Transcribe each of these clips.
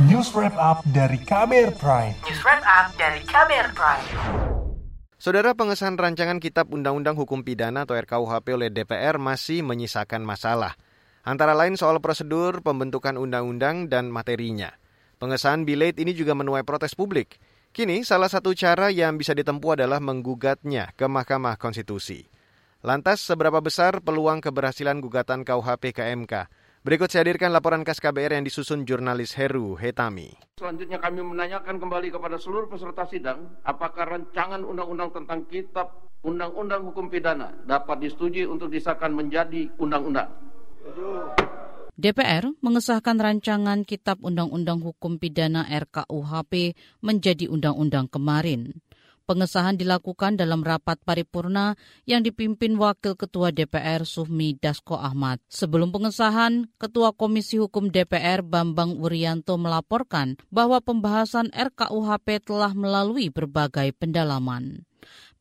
News Wrap Up dari KBR Prime. News Wrap Up dari KBR Prime. Saudara pengesahan rancangan Kitab Undang-Undang Hukum Pidana atau RKUHP oleh DPR masih menyisakan masalah. Antara lain soal prosedur pembentukan undang-undang dan materinya. Pengesahan bilet ini juga menuai protes publik. Kini salah satu cara yang bisa ditempuh adalah menggugatnya ke Mahkamah Konstitusi. Lantas seberapa besar peluang keberhasilan gugatan KUHP ke MK? Berikut saya hadirkan laporan khas KBR yang disusun jurnalis Heru Hetami. Selanjutnya kami menanyakan kembali kepada seluruh peserta sidang, apakah rancangan undang-undang tentang kitab undang-undang hukum pidana dapat disetujui untuk disahkan menjadi undang-undang. DPR mengesahkan rancangan Kitab Undang-Undang Hukum Pidana RKUHP menjadi undang-undang kemarin. Pengesahan dilakukan dalam rapat paripurna yang dipimpin Wakil Ketua DPR Suhmi Dasko Ahmad. Sebelum pengesahan, Ketua Komisi Hukum DPR Bambang Wuryanto melaporkan bahwa pembahasan RKUHP telah melalui berbagai pendalaman.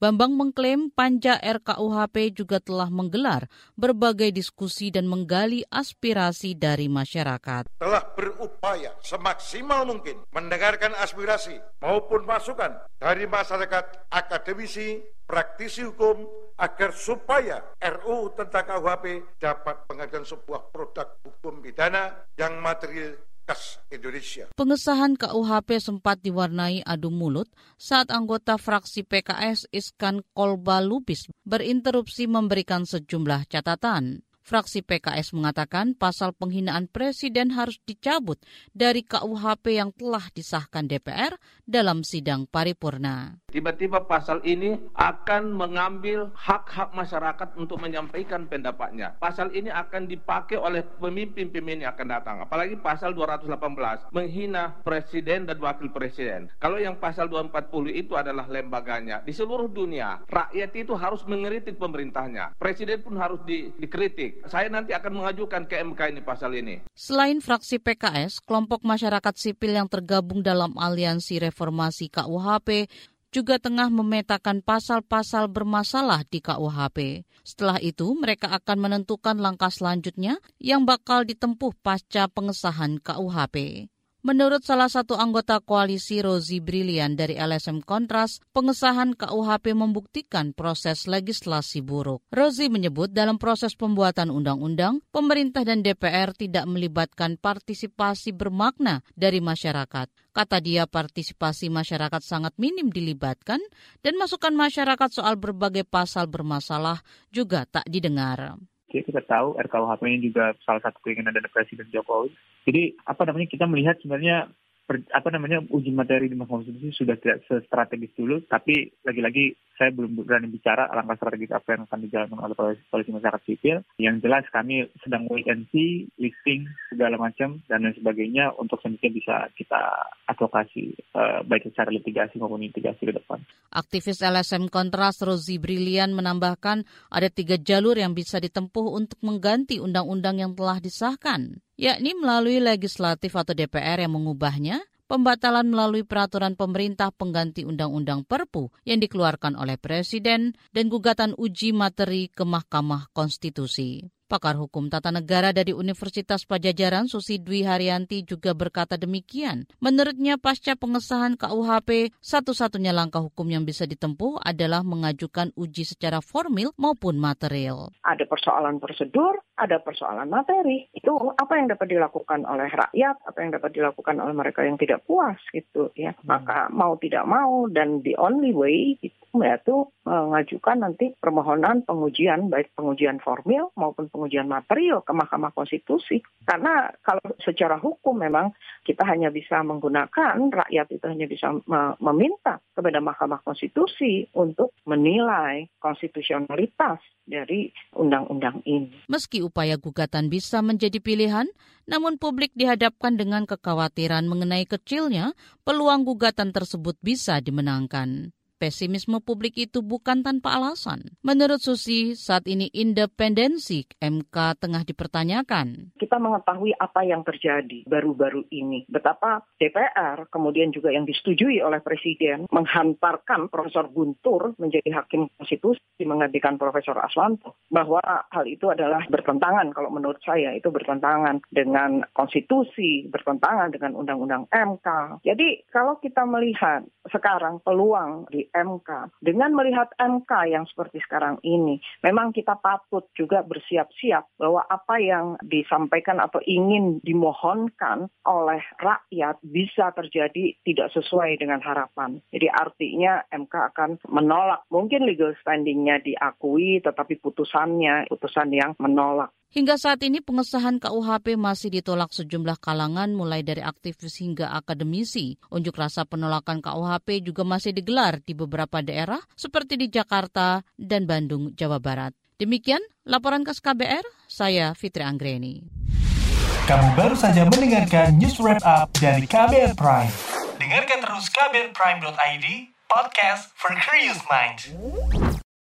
Bambang mengklaim panja RKUHP juga telah menggelar berbagai diskusi dan menggali aspirasi dari masyarakat. Telah berupaya semaksimal mungkin mendengarkan aspirasi maupun masukan dari masyarakat akademisi, praktisi hukum, agar supaya RU tentang KUHP dapat menghadirkan sebuah produk hukum pidana yang material khas Indonesia. Pengesahan KUHP sempat diwarnai adu mulut saat anggota fraksi PKS Iskan Kolba Lubis berinterupsi memberikan sejumlah catatan. Fraksi PKS mengatakan pasal penghinaan presiden harus dicabut dari KUHP yang telah disahkan DPR dalam sidang paripurna. Tiba-tiba pasal ini akan mengambil hak-hak masyarakat untuk menyampaikan pendapatnya. Pasal ini akan dipakai oleh pemimpin-pemimpin yang akan datang. Apalagi pasal 218 menghina presiden dan wakil presiden. Kalau yang pasal 240 itu adalah lembaganya. Di seluruh dunia, rakyat itu harus mengeritik pemerintahnya. Presiden pun harus di, dikritik. Saya nanti akan mengajukan ke MK ini pasal ini. Selain fraksi PKS, kelompok masyarakat sipil yang tergabung dalam aliansi reformasi KUHP juga tengah memetakan pasal-pasal bermasalah di KUHP. Setelah itu, mereka akan menentukan langkah selanjutnya yang bakal ditempuh pasca pengesahan KUHP. Menurut salah satu anggota koalisi Rozi Brilian dari LSM Kontras, pengesahan KUHP membuktikan proses legislasi buruk. Rozi menyebut dalam proses pembuatan undang-undang, pemerintah dan DPR tidak melibatkan partisipasi bermakna dari masyarakat. Kata dia partisipasi masyarakat sangat minim dilibatkan dan masukan masyarakat soal berbagai pasal bermasalah juga tak didengar kita tahu RKUHP ini juga salah satu keinginan dari Presiden Jokowi. Jadi apa namanya kita melihat sebenarnya apa namanya uji materi di Mahkamah Konstitusi sudah tidak strategis dulu, tapi lagi-lagi saya belum berani bicara langkah strategis apa yang akan dijalankan oleh polisi masyarakat sipil. Yang jelas kami sedang wait and see, listing segala macam dan lain sebagainya untuk sedikit bisa kita advokasi uh, baik secara litigasi maupun litigasi ke depan. Aktivis LSM Kontras Rozi Brilian menambahkan ada tiga jalur yang bisa ditempuh untuk mengganti undang-undang yang telah disahkan yakni melalui legislatif atau DPR yang mengubahnya, pembatalan melalui peraturan pemerintah pengganti Undang-Undang Perpu yang dikeluarkan oleh Presiden, dan gugatan uji materi ke Mahkamah Konstitusi. Pakar Hukum Tata Negara dari Universitas Pajajaran Susi Dwi Haryanti juga berkata demikian. Menurutnya pasca pengesahan KUHP, satu-satunya langkah hukum yang bisa ditempuh adalah mengajukan uji secara formil maupun material. Ada persoalan prosedur, ada persoalan materi. Itu apa yang dapat dilakukan oleh rakyat, apa yang dapat dilakukan oleh mereka yang tidak puas gitu ya. Hmm. Maka mau tidak mau dan the only way itu yaitu mengajukan nanti permohonan pengujian baik pengujian formil maupun pengujian material ke Mahkamah Konstitusi. Karena kalau secara hukum memang kita hanya bisa menggunakan rakyat itu hanya bisa meminta kepada Mahkamah Konstitusi untuk menilai konstitusionalitas dari undang-undang ini. Meski upaya gugatan bisa menjadi pilihan, namun publik dihadapkan dengan kekhawatiran mengenai kecilnya peluang gugatan tersebut bisa dimenangkan. Pesimisme publik itu bukan tanpa alasan. Menurut Susi, saat ini independensi MK tengah dipertanyakan. Kita mengetahui apa yang terjadi baru-baru ini. Betapa DPR, kemudian juga yang disetujui oleh Presiden, menghantarkan Profesor Guntur menjadi hakim konstitusi menggantikan Profesor Aswanto. Bahwa hal itu adalah bertentangan kalau menurut saya itu bertentangan dengan konstitusi, bertentangan dengan undang-undang MK. Jadi kalau kita melihat sekarang peluang di MK dengan melihat MK yang seperti sekarang ini, memang kita patut juga bersiap-siap bahwa apa yang disampaikan atau ingin dimohonkan oleh rakyat bisa terjadi tidak sesuai dengan harapan. Jadi artinya MK akan menolak. Mungkin legal standingnya diakui, tetapi putusannya putusan yang menolak. Hingga saat ini pengesahan KUHP masih ditolak sejumlah kalangan mulai dari aktivis hingga akademisi. Unjuk rasa penolakan KUHP juga masih digelar di beberapa daerah seperti di Jakarta dan Bandung, Jawa Barat. Demikian laporan khas KBR, saya Fitri Anggreni. Kamu baru saja mendengarkan news wrap up dari KBR Prime. Dengarkan terus kbrprime.id, podcast for curious minds.